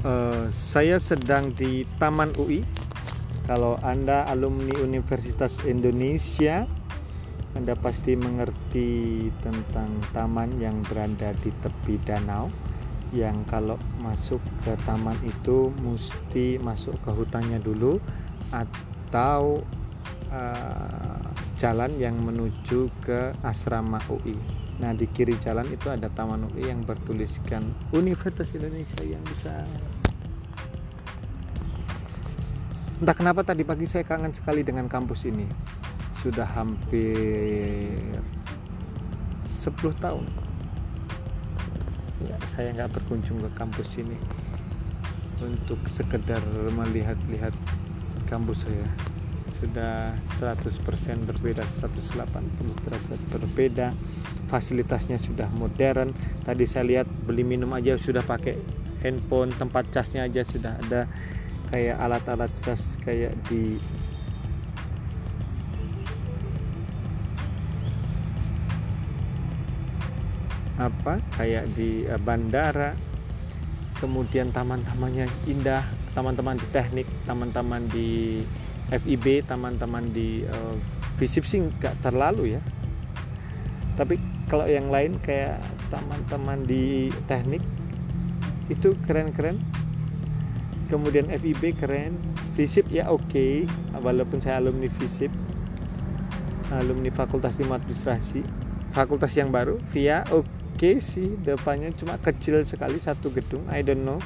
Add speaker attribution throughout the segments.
Speaker 1: Eh, saya sedang di Taman UI. Kalau Anda alumni Universitas Indonesia, Anda pasti mengerti tentang taman yang berada di tepi danau. Yang kalau masuk ke taman itu mesti masuk ke hutannya dulu atau eh, jalan yang menuju ke asrama UI. Nah di kiri jalan itu ada Taman UI yang bertuliskan Universitas Indonesia yang besar. Entah kenapa tadi pagi saya kangen sekali dengan kampus ini. Sudah hampir 10 tahun. Ya, saya nggak berkunjung ke kampus ini untuk sekedar melihat-lihat kampus saya sudah 100% berbeda 180 derajat berbeda fasilitasnya sudah modern. Tadi saya lihat beli minum aja sudah pakai handphone tempat casnya aja sudah ada. Kayak alat-alat cas kayak di apa? Kayak di eh, bandara. Kemudian taman-tamannya indah teman-teman di teknik teman-teman di FIB teman-teman di uh, FISIP sih nggak terlalu ya. Tapi kalau yang lain kayak teman-teman di teknik itu keren-keren. Kemudian FIB keren. FISIP ya oke. Okay. walaupun saya alumni FISIP alumni Fakultas Ilmu Administrasi. Fakultas yang baru via oke okay sih. Depannya cuma kecil sekali satu gedung I don't know.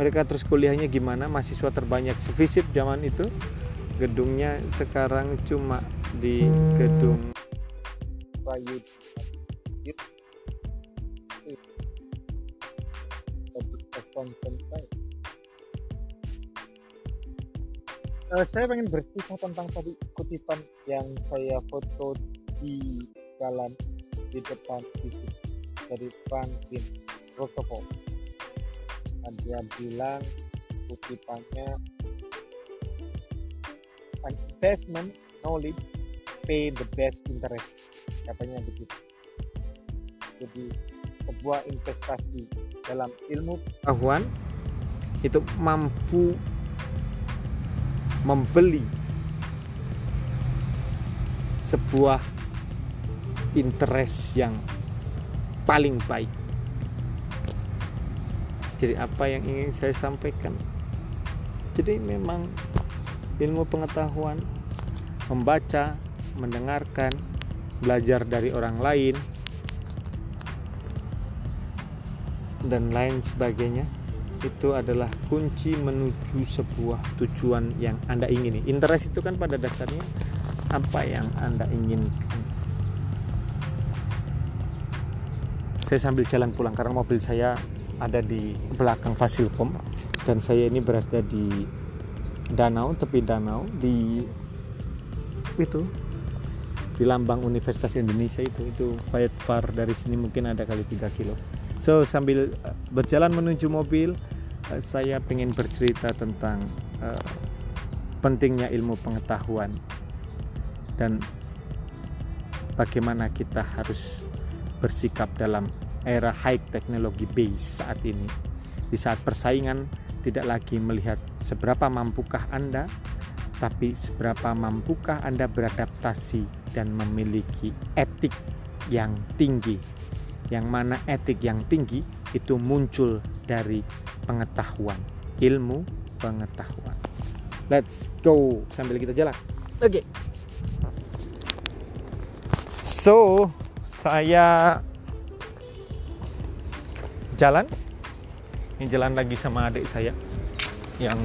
Speaker 1: Mereka terus kuliahnya gimana? Mahasiswa terbanyak. FISIP zaman itu gedungnya sekarang cuma di gedung Bayu Uh, saya ingin bercerita tentang tadi kutipan yang saya foto di jalan di depan itu dari Franklin Roosevelt dan dia bilang kutipannya an investment knowledge pay the best interest katanya begitu jadi sebuah investasi dalam ilmu. Pengetahuan itu mampu membeli sebuah interest yang paling baik. Jadi apa yang ingin saya sampaikan? Jadi memang ilmu pengetahuan, membaca, mendengarkan, belajar dari orang lain, dan lain sebagainya itu adalah kunci menuju sebuah tujuan yang Anda ingini. Interest itu kan pada dasarnya apa yang Anda inginkan. Saya sambil jalan pulang karena mobil saya ada di belakang Fasilkom dan saya ini berada di danau tepi danau di itu di lambang Universitas Indonesia itu itu Far dari sini mungkin ada kali 3 kilo so sambil uh, berjalan menuju mobil uh, saya ingin bercerita tentang uh, pentingnya ilmu pengetahuan dan bagaimana kita harus bersikap dalam era high technology base saat ini di saat persaingan tidak lagi melihat seberapa mampukah Anda, tapi seberapa mampukah Anda beradaptasi dan memiliki etik yang tinggi. Yang mana etik yang tinggi itu muncul dari pengetahuan, ilmu pengetahuan. Let's go sambil kita jalan. Oke. Okay. So, saya jalan ini jalan lagi sama adik saya yang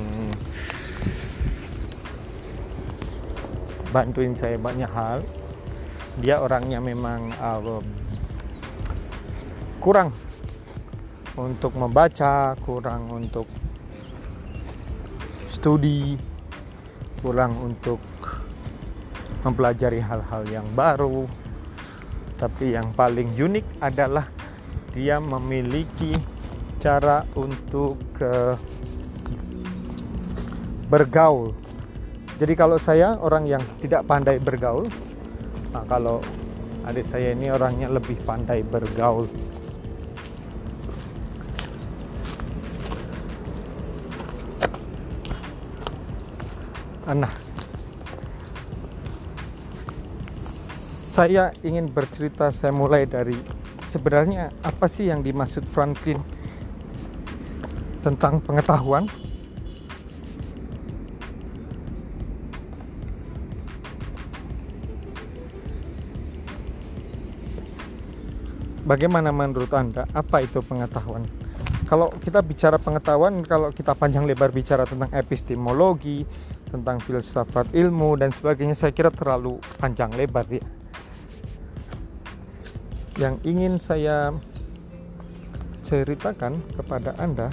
Speaker 1: bantuin saya banyak hal dia orangnya memang uh, kurang untuk membaca kurang untuk studi kurang untuk mempelajari hal-hal yang baru tapi yang paling unik adalah dia memiliki cara untuk uh, bergaul. Jadi kalau saya orang yang tidak pandai bergaul, nah kalau adik saya ini orangnya lebih pandai bergaul. Nah, saya ingin bercerita saya mulai dari sebenarnya apa sih yang dimaksud Franklin tentang pengetahuan Bagaimana menurut Anda? Apa itu pengetahuan? Kalau kita bicara pengetahuan, kalau kita panjang lebar bicara tentang epistemologi, tentang filsafat ilmu dan sebagainya, saya kira terlalu panjang lebar ya. Yang ingin saya ceritakan kepada Anda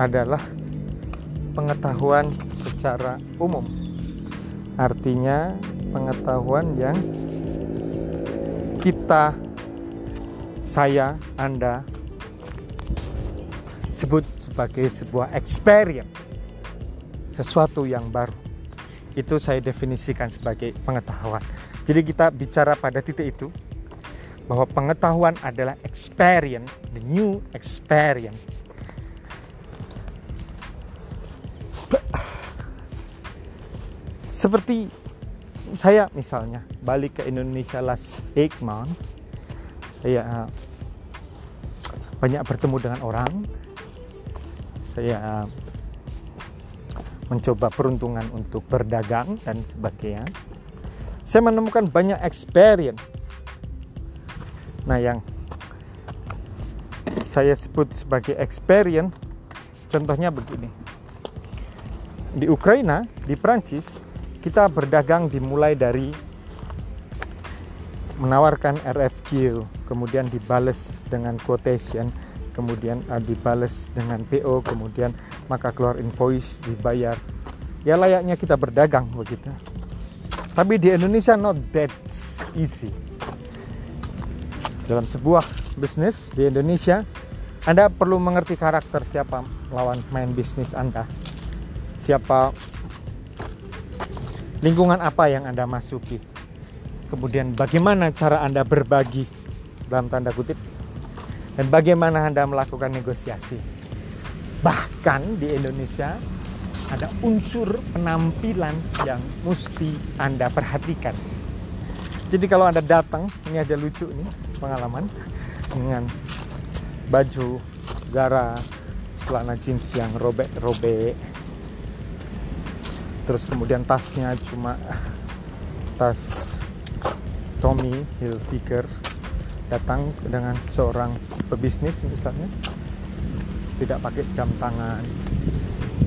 Speaker 1: adalah pengetahuan secara umum. Artinya pengetahuan yang kita, saya, Anda sebut sebagai sebuah experience, sesuatu yang baru. Itu saya definisikan sebagai pengetahuan. Jadi kita bicara pada titik itu bahwa pengetahuan adalah experience, the new experience. Seperti saya misalnya balik ke Indonesia last eight month saya uh, banyak bertemu dengan orang saya mencoba peruntungan untuk berdagang dan sebagainya saya menemukan banyak experience. Nah yang saya sebut sebagai experience contohnya begini. Di Ukraina di Prancis kita berdagang dimulai dari menawarkan RFQ, kemudian dibales dengan quotation, kemudian uh, dibales dengan PO, kemudian maka keluar invoice dibayar. Ya layaknya kita berdagang begitu. Tapi di Indonesia not that easy. Dalam sebuah bisnis di Indonesia, Anda perlu mengerti karakter siapa lawan main bisnis Anda. Siapa lingkungan apa yang Anda masuki. Kemudian bagaimana cara Anda berbagi dalam tanda kutip dan bagaimana Anda melakukan negosiasi. Bahkan di Indonesia ada unsur penampilan yang mesti Anda perhatikan. Jadi kalau Anda datang, ini ada lucu nih pengalaman dengan baju gara celana jeans yang robek-robek terus kemudian tasnya cuma tas Tommy Hilfiger datang dengan seorang pebisnis misalnya tidak pakai jam tangan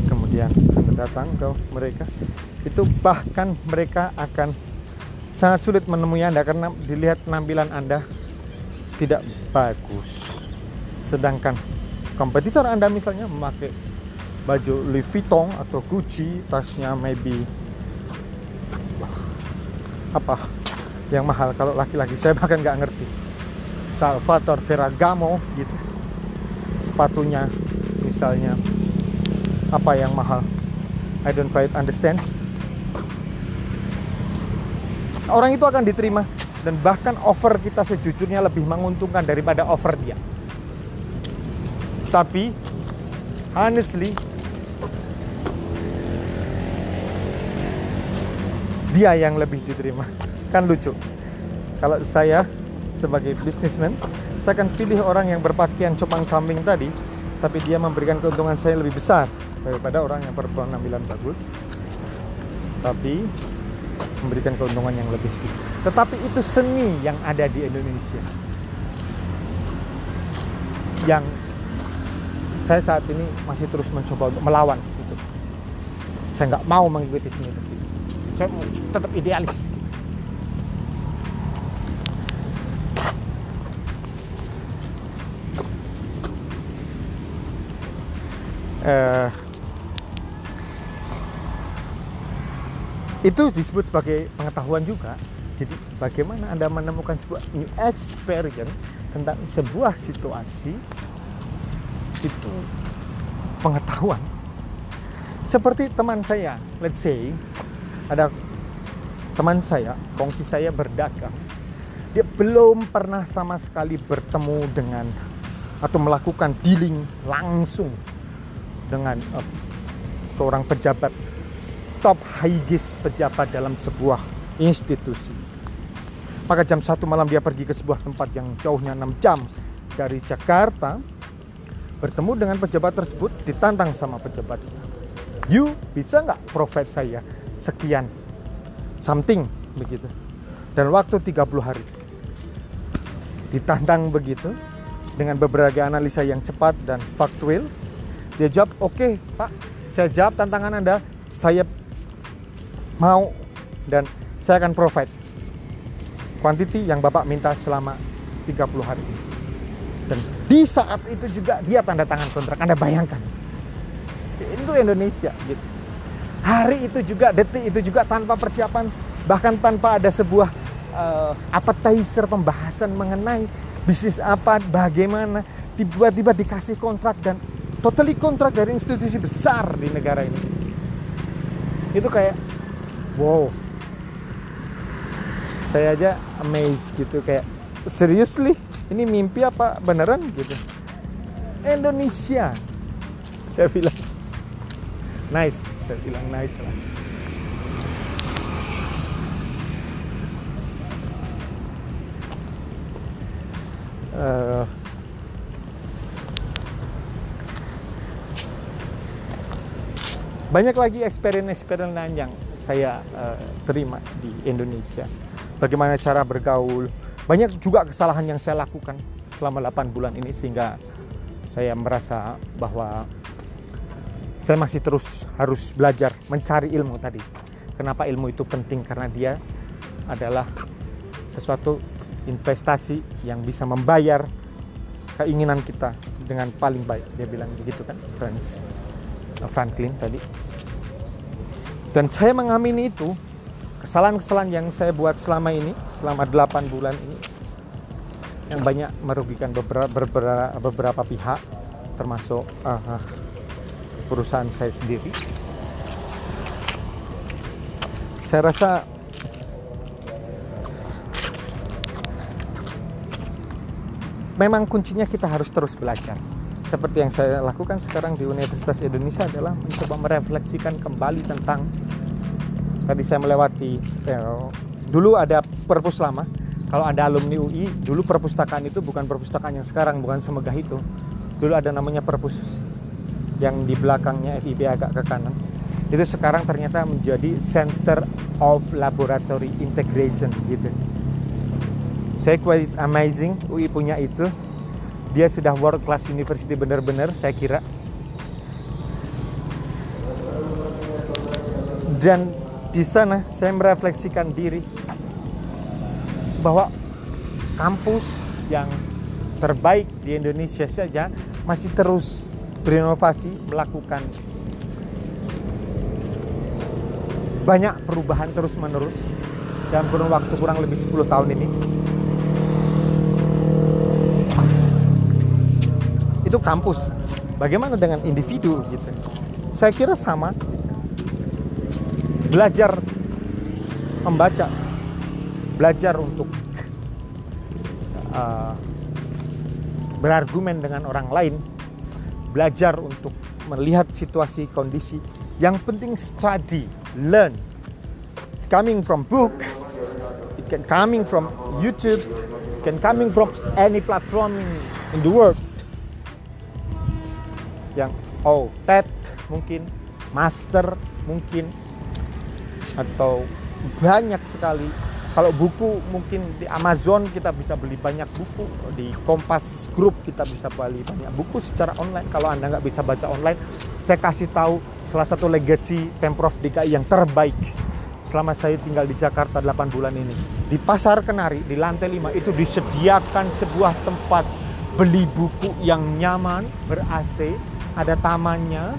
Speaker 1: kemudian datang ke mereka itu bahkan mereka akan sangat sulit menemui Anda karena dilihat penampilan Anda tidak bagus. Sedangkan kompetitor Anda misalnya memakai baju Louis Vuitton atau Gucci tasnya maybe apa yang mahal. Kalau laki-laki saya bahkan nggak ngerti Salvatore Ferragamo gitu. Sepatunya misalnya apa yang mahal? I don't quite understand. Orang itu akan diterima dan bahkan offer kita sejujurnya lebih menguntungkan daripada offer dia. Tapi honestly dia yang lebih diterima. Kan lucu. Kalau saya sebagai bisnismen saya akan pilih orang yang berpakaian cupang camping tadi tapi dia memberikan keuntungan saya lebih besar daripada orang yang berpenampilan bagus tapi memberikan keuntungan yang lebih sedikit. Tetapi itu seni yang ada di Indonesia. Yang saya saat ini masih terus mencoba untuk melawan itu. Saya nggak mau mengikuti seni itu. Saya tetap idealis uh, itu disebut sebagai pengetahuan juga. Jadi bagaimana anda menemukan sebuah new experience tentang sebuah situasi itu pengetahuan? Seperti teman saya let's say ada teman saya, kongsi saya berdagang. Dia belum pernah sama sekali bertemu dengan atau melakukan dealing langsung dengan uh, seorang pejabat top high pejabat dalam sebuah institusi. Maka jam satu malam dia pergi ke sebuah tempat yang jauhnya 6 jam dari Jakarta bertemu dengan pejabat tersebut ditantang sama pejabatnya. You bisa nggak provide saya sekian something begitu dan waktu 30 hari ditantang begitu dengan beberapa analisa yang cepat dan faktual dia jawab oke okay, pak saya jawab tantangan anda saya mau dan saya akan provide quantity yang Bapak minta selama 30 hari. Dan di saat itu juga dia tanda tangan kontrak. Anda bayangkan. Itu Indonesia gitu. Hari itu juga, detik itu juga tanpa persiapan, bahkan tanpa ada sebuah uh, appetizer pembahasan mengenai bisnis apa, bagaimana, tiba-tiba dikasih kontrak dan totally kontrak dari institusi besar di negara ini. Itu kayak wow. Saya aja amazed gitu kayak seriously? Ini mimpi apa beneran gitu? Indonesia. Saya bilang nice. Saya bilang nice lah. Uh, banyak lagi experience-experience lain yang saya uh, terima di Indonesia. Bagaimana cara bergaul. Banyak juga kesalahan yang saya lakukan selama 8 bulan ini sehingga saya merasa bahwa saya masih terus harus belajar mencari ilmu tadi. Kenapa ilmu itu penting? Karena dia adalah sesuatu investasi yang bisa membayar keinginan kita dengan paling baik. Dia bilang begitu kan, Franz. Franklin tadi. Dan saya mengamini itu kesalahan-kesalahan yang saya buat selama ini, selama 8 bulan ini yang banyak merugikan beberapa beberapa, beberapa pihak termasuk uh, perusahaan saya sendiri. Saya rasa memang kuncinya kita harus terus belajar seperti yang saya lakukan sekarang di Universitas Indonesia adalah mencoba merefleksikan kembali tentang tadi saya melewati ya, dulu ada perpus lama. Kalau ada alumni UI dulu perpustakaan itu bukan perpustakaan yang sekarang bukan semegah itu. Dulu ada namanya perpus yang di belakangnya FIB agak ke kanan. Itu sekarang ternyata menjadi Center of Laboratory Integration gitu. Saya quite amazing UI punya itu dia sudah world class university benar-benar saya kira. Dan di sana saya merefleksikan diri bahwa kampus yang terbaik di Indonesia saja masih terus berinovasi melakukan banyak perubahan terus menerus dalam kurun waktu kurang lebih 10 tahun ini itu kampus. Bagaimana dengan individu gitu? Saya kira sama. Belajar membaca, belajar untuk uh, berargumen dengan orang lain, belajar untuk melihat situasi kondisi. Yang penting study, learn. It's coming from book, it can coming from YouTube, it can coming from any platform in, the world yang oh TED mungkin master mungkin atau banyak sekali. Kalau buku mungkin di Amazon kita bisa beli banyak buku di Kompas Group kita bisa beli banyak buku secara online. Kalau anda nggak bisa baca online saya kasih tahu salah satu legacy Pemprov DKI yang terbaik. Selama saya tinggal di Jakarta 8 bulan ini di Pasar Kenari di lantai 5 itu disediakan sebuah tempat beli buku yang nyaman ber AC ada tamannya,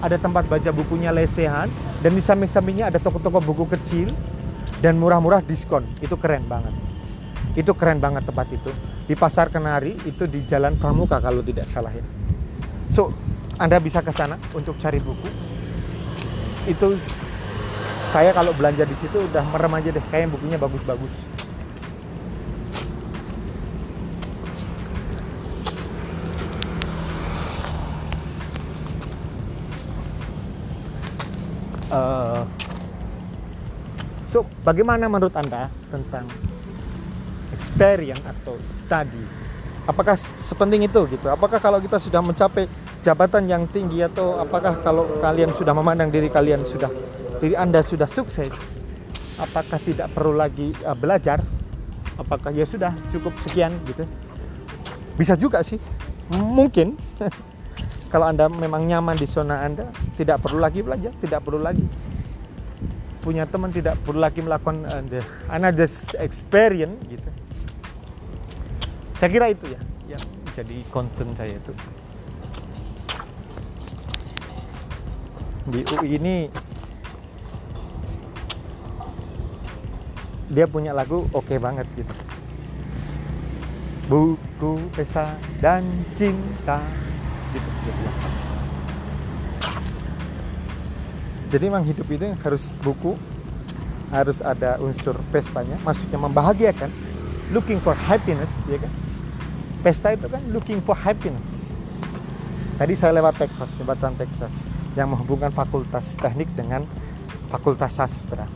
Speaker 1: ada tempat baca bukunya lesehan, dan di samping-sampingnya ada toko-toko buku kecil dan murah-murah diskon. Itu keren banget. Itu keren banget tempat itu. Di Pasar Kenari itu di Jalan Pramuka kalau tidak salah ya. So, Anda bisa ke sana untuk cari buku. Itu saya kalau belanja di situ udah merem aja deh, kayak bukunya bagus-bagus. Uh, so, bagaimana menurut anda tentang experience atau study? Apakah sepenting itu gitu? Apakah kalau kita sudah mencapai jabatan yang tinggi atau apakah kalau kalian sudah memandang diri kalian sudah diri anda sudah sukses, apakah tidak perlu lagi uh, belajar? Apakah ya sudah cukup sekian gitu? Bisa juga sih, mungkin. kalau anda memang nyaman di zona anda, tidak perlu lagi belajar, tidak perlu lagi punya teman tidak perlu lagi melakukan uh, the another experience gitu. Saya kira itu ya yang jadi concern saya itu. Di UI ini dia punya lagu oke okay banget gitu. Buku pesta dan cinta gitu. gitu. jadi memang hidup itu harus buku harus ada unsur pestanya maksudnya membahagiakan looking for happiness ya kan pesta itu kan looking for happiness tadi saya lewat Texas jembatan Texas yang menghubungkan fakultas teknik dengan fakultas sastra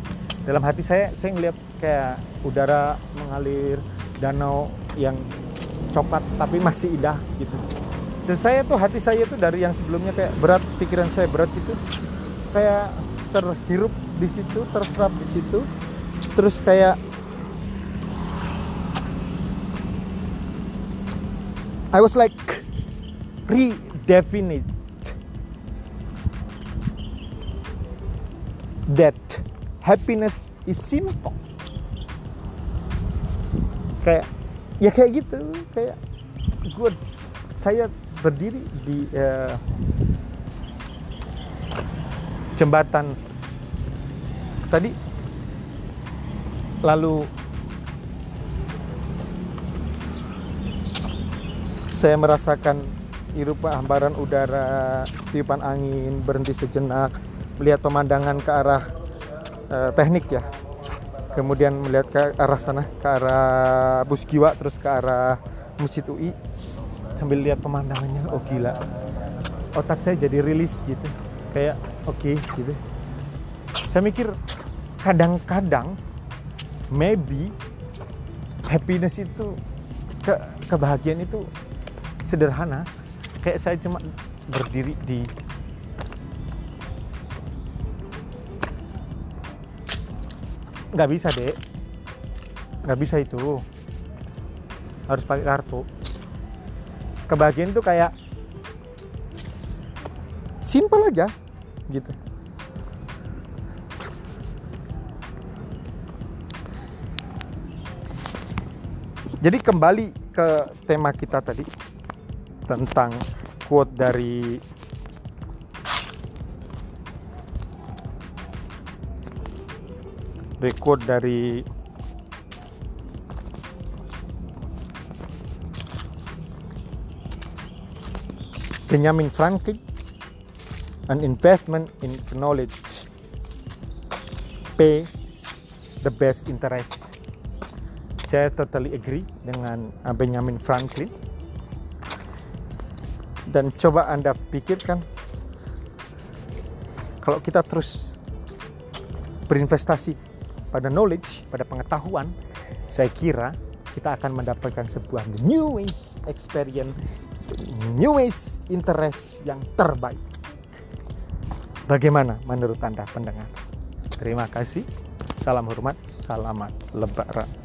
Speaker 1: dalam hati saya saya ngeliat kayak udara mengalir danau yang coklat tapi masih indah gitu dan saya tuh hati saya tuh dari yang sebelumnya kayak berat pikiran saya berat gitu. Kayak terhirup di situ terserap di situ. Terus kayak I was like redefinite. That happiness is simple. Kayak ya kayak gitu kayak gue saya berdiri di uh, jembatan. Tadi lalu saya merasakan irupa hamparan udara tiupan angin berhenti sejenak melihat pemandangan ke arah uh, teknik ya. Kemudian melihat ke arah sana ke arah bus giwa terus ke arah masjid UI sambil lihat pemandangannya oh gila. Otak saya jadi rilis gitu. Kayak oke okay, gitu. Saya mikir kadang-kadang maybe happiness itu ke kebahagiaan itu sederhana. Kayak saya cuma berdiri di nggak bisa dek. Nggak bisa itu. Harus pakai kartu kebahagiaan itu kayak simple aja gitu. Jadi kembali ke tema kita tadi tentang quote dari record dari Benjamin Franklin an investment in knowledge pay the best interest. Saya totally agree dengan Benjamin Franklin. Dan coba Anda pikirkan kalau kita terus berinvestasi pada knowledge, pada pengetahuan, saya kira kita akan mendapatkan sebuah new experience, new interest yang terbaik. Bagaimana menurut Anda pendengar? Terima kasih. Salam hormat, selamat lebaran.